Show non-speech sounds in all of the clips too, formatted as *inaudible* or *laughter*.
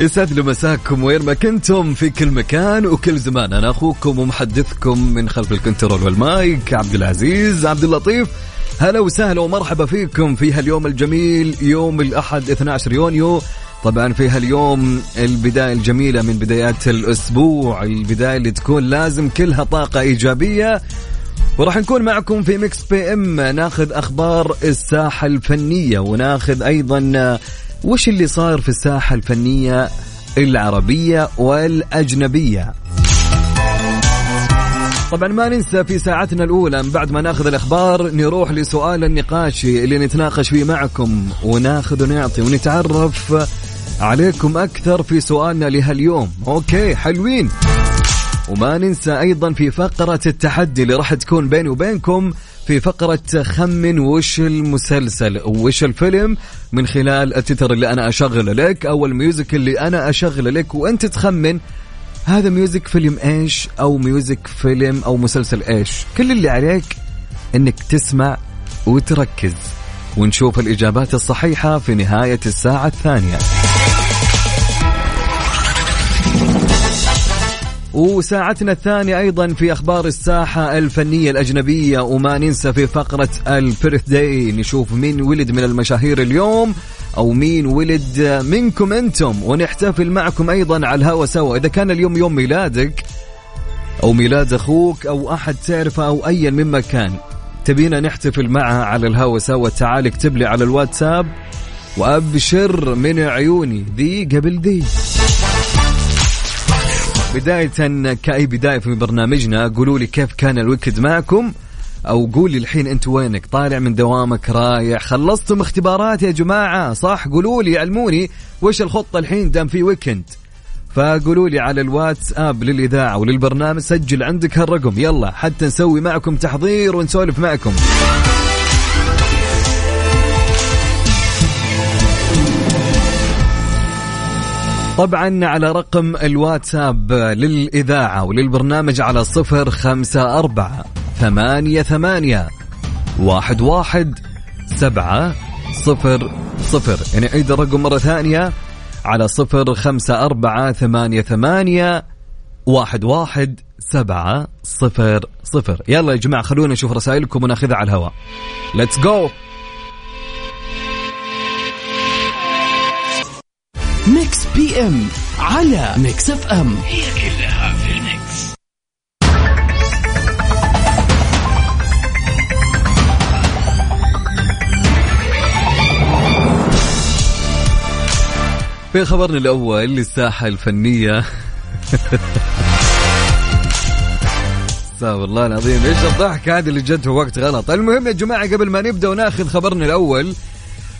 يسعد لي مساكم وين ما كنتم في كل مكان وكل زمان. أنا أخوكم ومحدثكم من خلف ال control وال mic عبد العزيز عبد اللطيف. هلا وسهلا ومرحبا فيكم في هاليوم الجميل يوم الأحد 12 يونيو. طبعا في هاليوم البداية الجميلة من بدايات الأسبوع البداية اللي تكون لازم كلها طاقة إيجابية. وراح نكون معكم في Mix PM ناخذ أخبار الساحة الفنية وناخذ أيضا وش اللي صار في الساحة الفنية العربية والأجنبية؟ طبعا ما ننسى في ساعتنا الأولى بعد ما ناخذ الأخبار نروح لسؤال النقاشي اللي نتناقش فيه معكم وناخذ ونعطي ونتعرف عليكم أكثر في سؤالنا لهاليوم. أوكي حلوين. وما ننسى أيضا في فقرة التحدي اللي راح تكون بيني وبينكم في فقرة خمن وش المسلسل وش الفيلم؟ من خلال التتر اللي أنا اشغله لك أو ال music اللي أنا اشغله لك وأنت تخمن. هذا music فيلم إيش؟ أو music فيلم أو مسلسل إيش؟ كل اللي عليك إنك تسمع وتركز ونشوف الإجابات الصحيحة في نهاية الساعة الثانية. وساعتنا الثانية أيضا في أخبار الساحة الفنية الأجنبية وما ننسى في فقرة ال birthday نشوف مين ولد من المشاهير اليوم أو مين ولد منكم أنتم. ونحتفل معكم أيضا على الهوا سوا. إذا كان اليوم يوم ميلادك أو ميلاد أخوك أو أحد تعرفه أو أيا مما كان تبينا نحتفل معها على الهوا سوا. تعال اكتب لي على الواتساب وأبشر من عيوني ذي قبل ذي بداية كأي بداية في برنامجنا قولوا لي كيف كان ال weekend معكم؟ أو قولي الحين أنت وينك؟ طالع من دوامك رايح خلصتم اختبارات يا جماعة صح؟ قولوا لي علموني وش الخطة الحين دام في ويكند. فقولوا لي على الواتساب للإذاعة وللبرنامج سجل عندك هالرقم. يلا حتى نسوي معكم تحضير ونسولف معكم. طبعا على رقم الواتساب للإذاعة وللبرنامج على صفر خمسة أربعة ثمانية ثمانية واحد واحد سبعة صفر صفر. يعني عيد الرقم مرة ثانية على صفر خمسة أربعة ثمانية ثمانية واحد واحد سبعة صفر صفر. يلا يا جماعة خلونا نشوف رسائلكم وناخذها على الهواء. let's go Mix PM على Mix FM هي كلها في ال mix. في خبرنا الأول للساحة الفنية. *laughs* استغفر الله العظيم. إيش الضحك هذه اللي جت في وقت غلط. المهم يا جماعة قبل ما نبدأ وناخذ خبرنا الأول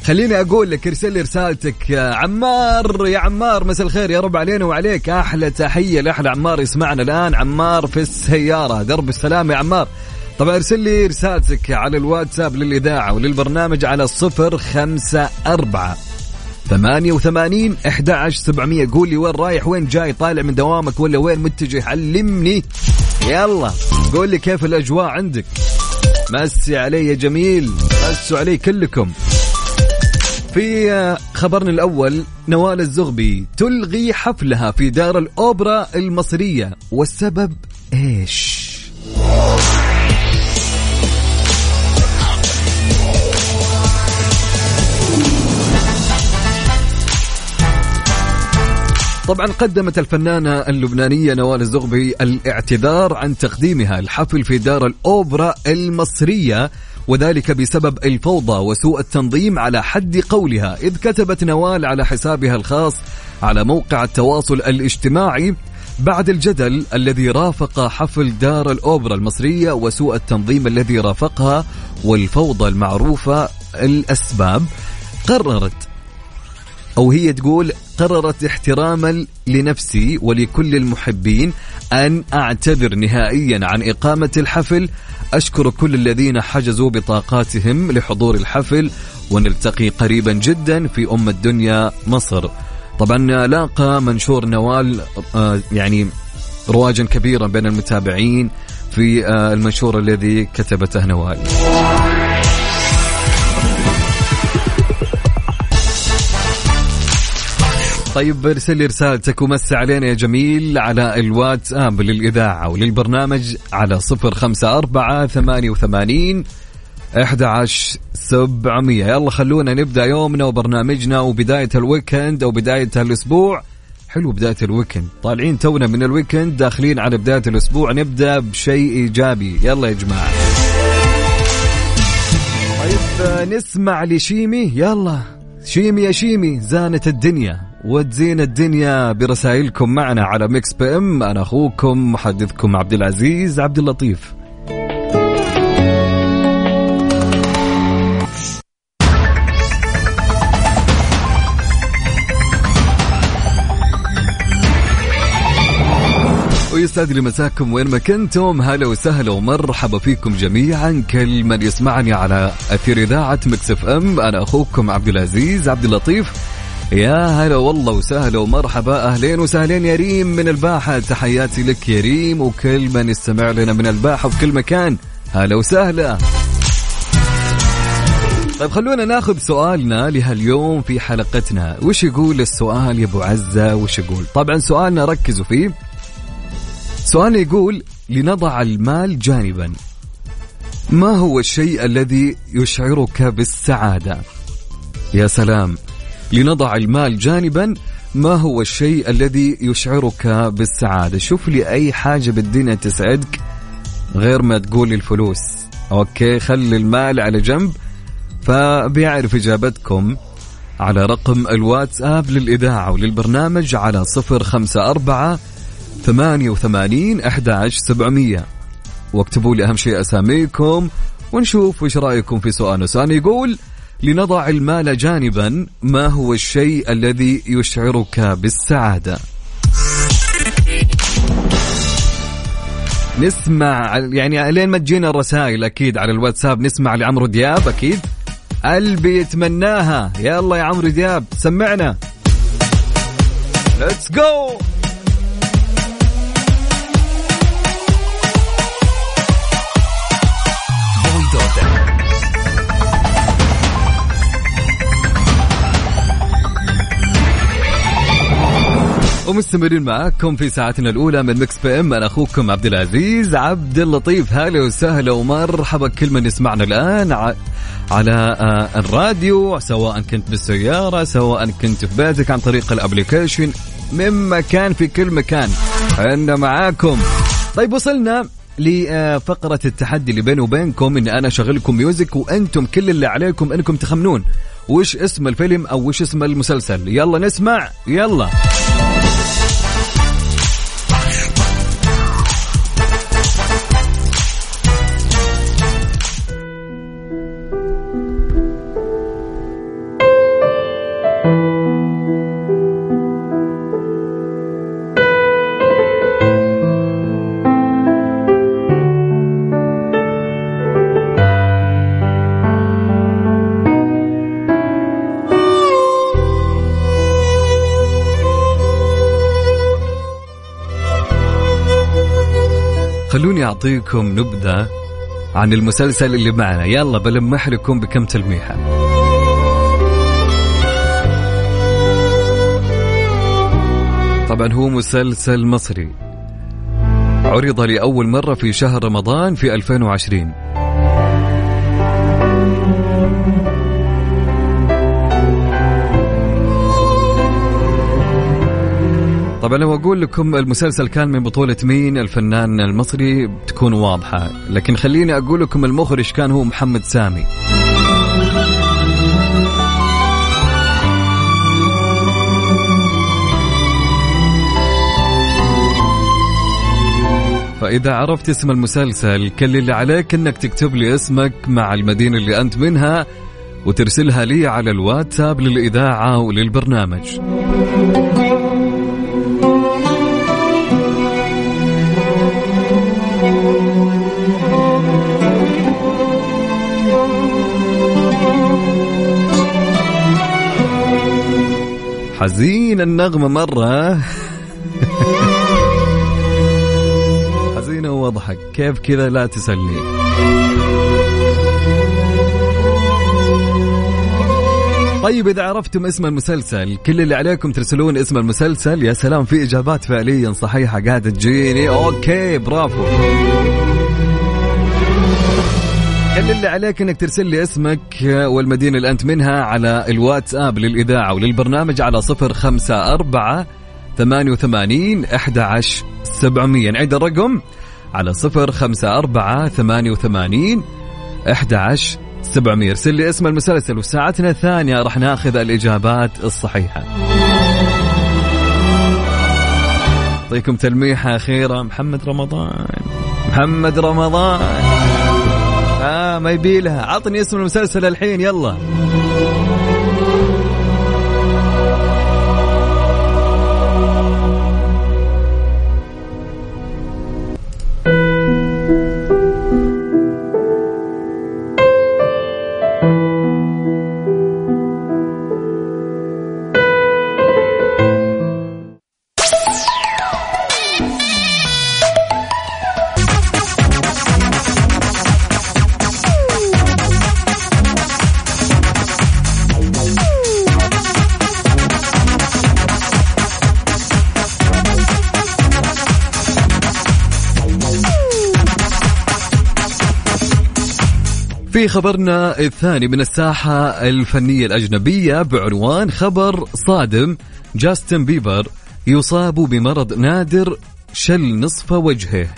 خليني أقول لك ارسل لي رسالتك. عمار يا عمار مساء الخير يا رب علينا وعليك. أحلى تحية لأحلى عمار يسمعنا الآن. عمار في السيارة درب السلام يا عمار. طبعا ارسل لي رسالتك على الواتساب للإذاعة وللبرنامج على الصفر خمسة أربعة ثمانية وثمانين أحد عشر سبعمية. قول لي وين رايح وين جاي طالع من دوامك ولا وين متجه؟ علمني. يلا قول لي كيف الأجواء عندك. مسي علي يا جميل مسوا علي كلكم. في خبرنا الأول نوال الزغبي تلغي حفلها في دار الأوبرا المصرية والسبب إيش؟ طبعا قدمت الفنانة اللبنانية نوال الزغبي الاعتذار عن تقديمها الحفل في دار الأوبرا المصرية وذلك بسبب الفوضى وسوء التنظيم على حد قولها إذ كتبت نوال على حسابها الخاص على موقع التواصل الاجتماعي بعد الجدل الذي رافق حفل دار الأوبرا المصرية وسوء التنظيم الذي رافقها والفوضى المعروفة الأسباب. قررت أو هي تقول قررت احتراما لنفسي ولكل المحبين أن أعتذر نهائيا عن إقامة الحفل. أشكر كل الذين حجزوا بطاقاتهم لحضور الحفل ونلتقي قريبا جدا في أم الدنيا مصر. طبعا لاقى منشور نوال آه، يعني رواجا كبيرا بين المتابعين في آه، المنشور الذي كتبته نوال. طيب ارسل لي رسالتك ومس علينا يا جميل على الواتساب للإذاعة وللبرنامج على صفر خمسة أربعة ثمانية وثمانين أحد عشر سبعمية. يلا خلونا نبدأ يومنا وبرنامجنا وبداية ال weekend أو بداية الأسبوع. حلو بداية ال weekend. طالعين تونا من ال weekend داخلين على بداية الأسبوع. نبدأ بشيء إيجابي. يلا يا جماعة. طيب نسمع لشيمي. يلا. شيمي يا شيمي زانت الدنيا. وتزين الدنيا برسائلكم معنا على Mix PM أنا أخوكم محدثكم عبد العزيز عبد اللطيف. ويسعد لي مساكم وين ما كنتم. هلا وسهلا ومرحبا فيكم جميعا. كل من يسمعني على أثير إذاعة Mix FM أنا أخوكم عبد العزيز عبد اللطيف. يا هلا والله وسهلا ومرحبا. أهلين وسهلين يا ريم من الباحة. تحياتي لك يا ريم وكل من يستمع لنا من الباحة في كل مكان. هلا وسهلا. طيب خلونا ناخذ سؤالنا لهاليوم في حلقتنا. وش يقول السؤال يا أبو عزة؟ وش يقول؟ طبعا سؤالنا ركزوا فيه. سؤال يقول لنضع المال جانبا ما هو الشيء الذي يشعرك بالسعادة؟ يا سلام. لنضع المال جانبا. ما هو الشيء الذي يشعرك بالسعادة؟ شوف لي أي حاجة بالدنيا تسعدك غير ما تقول الفلوس. أوكي خلي المال على جنب. فبيعرف إجابتكم على رقم الواتساب للإذاعة وللبرنامج على صفر خمسة أربعة ثمانية وثمانين أحد سبعمية. واكتبوا لي أهم شيء أساميكم ونشوف وش رأيكم في سؤالنا سؤال يقول لنضع المال جانبا. ما هو الشيء الذي يشعرك بالسعادة؟ نسمع يعني لين ما تجينا الرسائل أكيد على الواتساب نسمع لعمرو دياب أكيد. قلبي يتمناها. يلا يا عمرو دياب سمعنا. let's go ومستمرين معاكم في ساعتنا الأولى من Mix PM. أنا أخوكم عبد العزيز عبد اللطيف هلا وسهلا ومرحبا كل من يسمعنا الآن على آه، الراديو سواء كنت بالسيارة سواء كنت في بيتك عن طريق ال application من مكان في كل مكان. إحنا معاكم. طيب وصلنا لفقرة التحدي اللي بيني وبينكم اني أنا اشغلكم music وأنتم كل اللي عليكم إنكم تخمنون. وش اسم الفيلم أو وش اسم المسلسل؟ يلا نسمع. يلا. خلوني أعطيكم نبذة عن المسلسل اللي معنا. يلا بلمح لكم بكم تلميحة. طبعا هو مسلسل مصري. عرض لأول مرة في شهر رمضان في 2020 طبعا لو أقول لكم المسلسل كان من بطولة مين؟ الفنان المصري بتكون واضحة. لكن خليني أقول لكم المخرج كان هو؟ محمد سامي. فإذا عرفت اسم المسلسل كل اللي عليك إنك تكتب لي اسمك مع المدينة اللي أنت منها وترسلها لي على الواتساب للإذاعة وللبرنامج. حزين النغمة مرة. حزينة وضحك. كيف كذا لا تسلني. طيب إذا عرفتم اسم المسلسل كل اللي عليكم ترسلون اسم المسلسل. يا سلام في إجابات فعليا صحيحة. قاعدة تجيني. أوكي برافو. كل اللي عليك إنك ترسل لي اسمك والمدينة اللي أنت منها على الواتساب للإذاعة وللبرنامج على صفر خمسة أربعة ثمانية وثمانين أحد عشر سبعمية. نعيد الرقم على صفر خمسة أربعة ثمانية وثمانين أحد عشر سبعمية. ارسل لي اسم المسلسل وساعتنا الثانية راح ناخذ الإجابات الصحيحة. أعطيكم تلميحة أخيرة. محمد رمضان. محمد رمضان. ما يبي لها. عطني اسم المسلسل الحين يلا. في خبرنا الثاني من الساحة الفنية الأجنبية بعنوان خبر صادم. جاستن بيبر يصاب بمرض نادر شل نصف وجهه.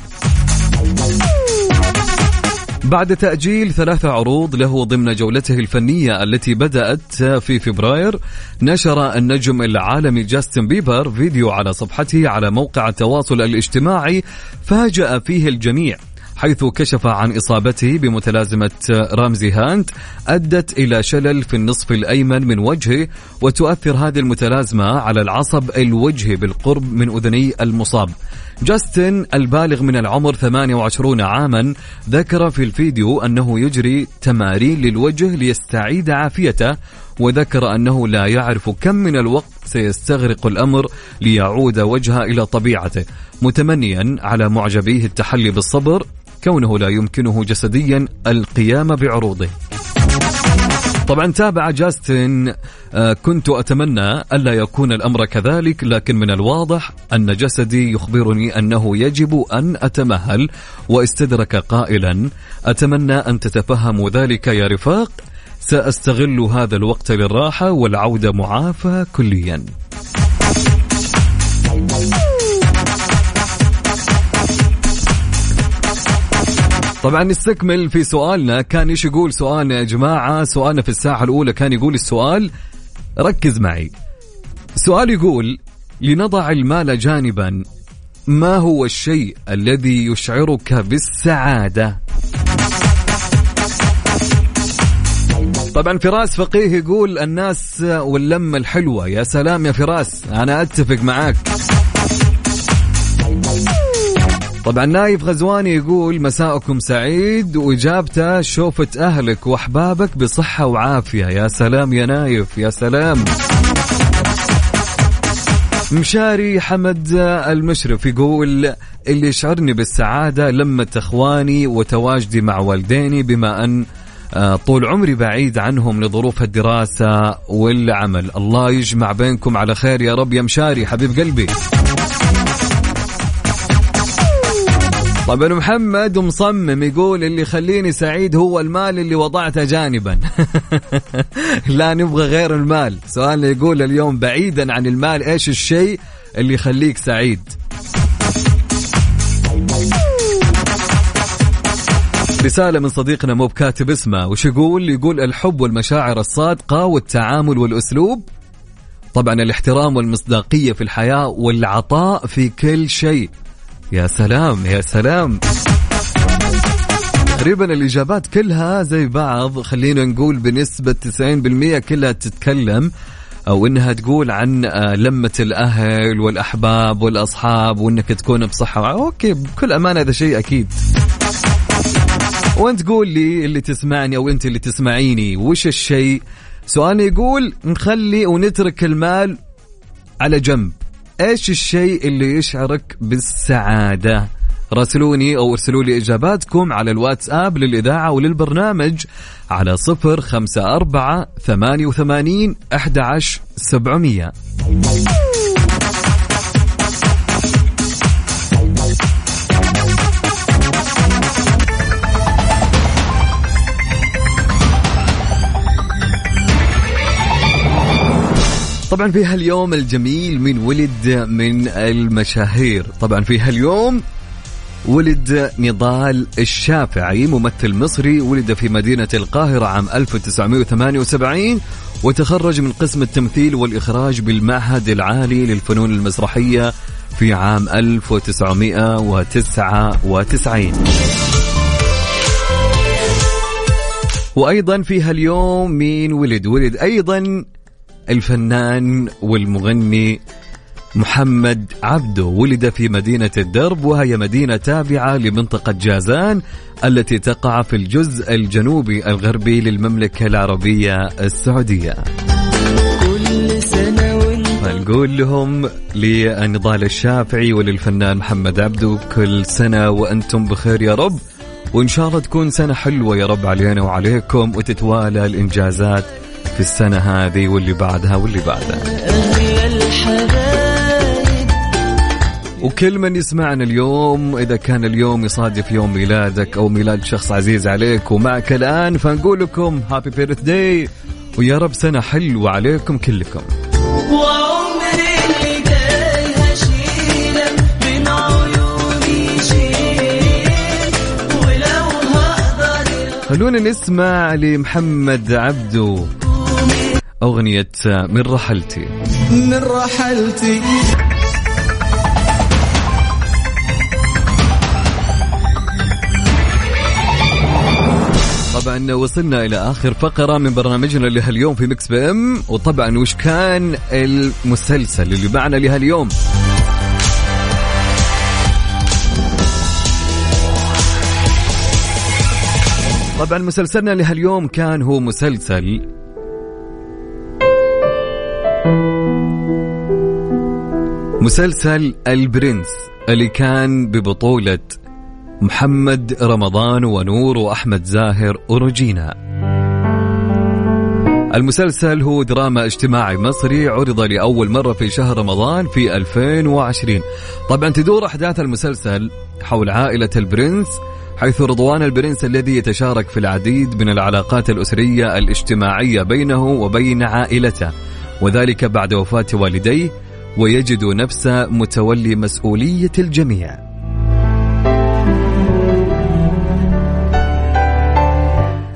بعد تأجيل ثلاثة عروض له ضمن جولته الفنية التي بدأت في فبراير نشر النجم العالمي جاستن بيبر فيديو على صفحته على موقع التواصل الاجتماعي فاجأ فيه الجميع. حيث كشف عن إصابته بمتلازمة رامزي هانت أدت إلى شلل في النصف الأيمن من وجهه وتؤثر هذه المتلازمة على العصب الوجهي بالقرب من أذني المصاب. جاستن البالغ من العمر 28 عاما ذكر في الفيديو أنه يجري تمارين للوجه ليستعيد عافيته وذكر أنه لا يعرف كم من الوقت سيستغرق الأمر ليعود وجهه إلى طبيعته متمنيا على معجبيه التحلي بالصبر كونه لا يمكنه جسديا القيام بعروضه. طبعا تابع جاستن آه، كنت أتمنى ألا يكون الأمر كذلك لكن من الواضح أن جسدي يخبرني أنه يجب أن أتمهل واستدرك قائلا. أتمنى أن تتفهموا ذلك يا رفاق. سأستغل هذا الوقت للراحة والعودة معافى كليا. طبعا نستكمل في سؤالنا. كان إيش يقول سؤالنا يا جماعة؟ سؤالنا في الساعة الأولى كان يقول السؤال ركز معي. سؤال يقول لنضع المال جانبا ما هو الشيء الذي يشعرك بالسعادة؟ طبعا فراس فقيه يقول الناس واللمة الحلوة. يا سلام يا فراس أنا أتفق معاك. طبعا نايف غزواني يقول مساءكم سعيد وإجابته شوفة أهلك وأحبابك بصحة وعافية. يا سلام يا نايف يا سلام. مشاري حمد المشرف يقول اللي يشعرني بالسعادة لما إخواني وتواجدي مع والديني بما أن آه، طول عمري بعيد عنهم لظروف الدراسة والعمل. الله يجمع بينكم على خير يا رب يا مشاري حبيب قلبي. طبعا محمد مصمم يقول اللي يخليني سعيد هو المال اللي وضعته جانبا. *laughs* لا نبغى غير المال. سؤالنا يقول اليوم بعيدا عن المال إيش الشيء اللي يخليك سعيد؟ رسالة من صديقنا مو بكاتب اسمه وش يقول؟ يقول الحب والمشاعر الصادقة والتعامل والأسلوب. طبعا الاحترام والمصداقية في الحياة والعطاء في كل شيء. يا سلام يا سلام. تقريبا الإجابات كلها زي بعض. خلينا نقول بنسبة 90% كلها تتكلم أو إنها تقول عن آه، لمة الأهل والأحباب والأصحاب وإنك تكون بصحة. أوكي بكل أمانة هذا شيء أكيد. وأنت قول لي اللي تسمعني أو أنت اللي تسمعيني وش الشيء؟ سؤالي يقول نخلي ونترك المال على جنب. إيش الشيء اللي يشعرك بالسعادة؟ راسلوني أو ارسلوا لي إجاباتكم على الواتساب للإذاعة وللبرنامج على صفر خمسة أربعة ثمانية وثمانين أحد عشر سبعمية. طبعا في هاليوم الجميل من ولد من المشاهير. طبعا في هاليوم ولد نضال الشافعي ممثل مصري ولد في مدينة القاهرة عام 1978 وتخرج من قسم التمثيل والإخراج بالمعهد العالي للفنون المسرحية في عام 1999 وأيضا في هاليوم مين ولد ولد أيضا الفنان والمغني محمد عبده. ولد في مدينة الدرب وهي مدينة تابعة لمنطقة جازان التي تقع في الجزء الجنوبي الغربي للمملكة العربية السعودية. كل سنة لهم لنضال الشافعي وللفنان محمد عبده كل سنة وأنتم بخير يا رب. وإن شاء الله تكون سنة حلوة يا رب علينا وعليكم وتتوالى الإنجازات في السنة هذه واللي بعدها واللي بعدها. وكل من يسمعنا اليوم إذا كان اليوم يصادف يوم ميلادك أو ميلاد شخص عزيز عليك ومعك الآن فنقول لكم هابي بيرث داي ويا رب سنة حلوة عليكم كلكم. خلونا نسمع لمحمد عبده أغنية من رحلتي. من رحلتي. طبعا وصلنا إلى آخر فقرة من برنامجنا لهاليوم في مكس بي إم. وطبعا وش كان المسلسل اللي معنا لهاليوم؟ طبعا مسلسلنا لهاليوم كان هو مسلسل مسلسل البرنس اللي كان ببطولة محمد رمضان ونور وأحمد زاهر وروجينا المسلسل هو دراما اجتماعي مصري عرض لأول مرة في شهر رمضان في 2020 طبعا تدور أحداث المسلسل حول عائلة البرنس حيث رضوان البرنس الذي يتشارك في العديد من العلاقات الأسرية الاجتماعية بينه وبين عائلته وذلك بعد وفاة والديه. ويجد نفسه متولي مسؤولية الجميع.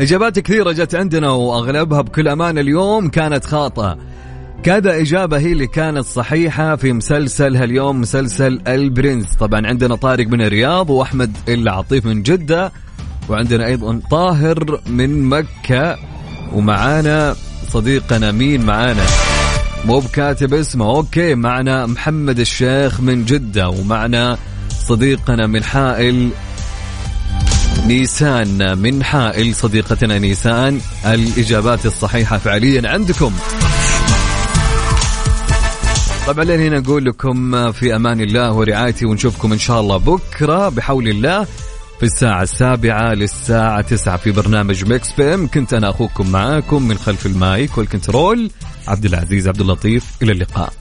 إجابات كثيرة جت عندنا وأغلبها بكل أمانة اليوم كانت خاطئة. كذا إجابة هي اللي كانت صحيحة في مسلسل هاليوم مسلسل البرنس. طبعا عندنا طارق من الرياض وأحمد العطيف من جدة وعندنا أيضا طاهر من مكة ومعانا صديقنا مين معانا؟ مو بكاتب اسمه. أوكي معنا محمد الشيخ من جدة ومعنا صديقنا من حائل نيسان من حائل صديقتنا نيسان. الإجابات الصحيحة فعليا عندكم. طبعا لين هنا نقول لكم في أمان الله ورعايته ونشوفكم إن شاء الله بكرة بحول الله. الساعة السابعة للساعة تسعة في برنامج Mix PM كنت أنا أخوكم معاكم من خلف ال mic وال control. عبد العزيز عبد اللطيف إلى اللقاء.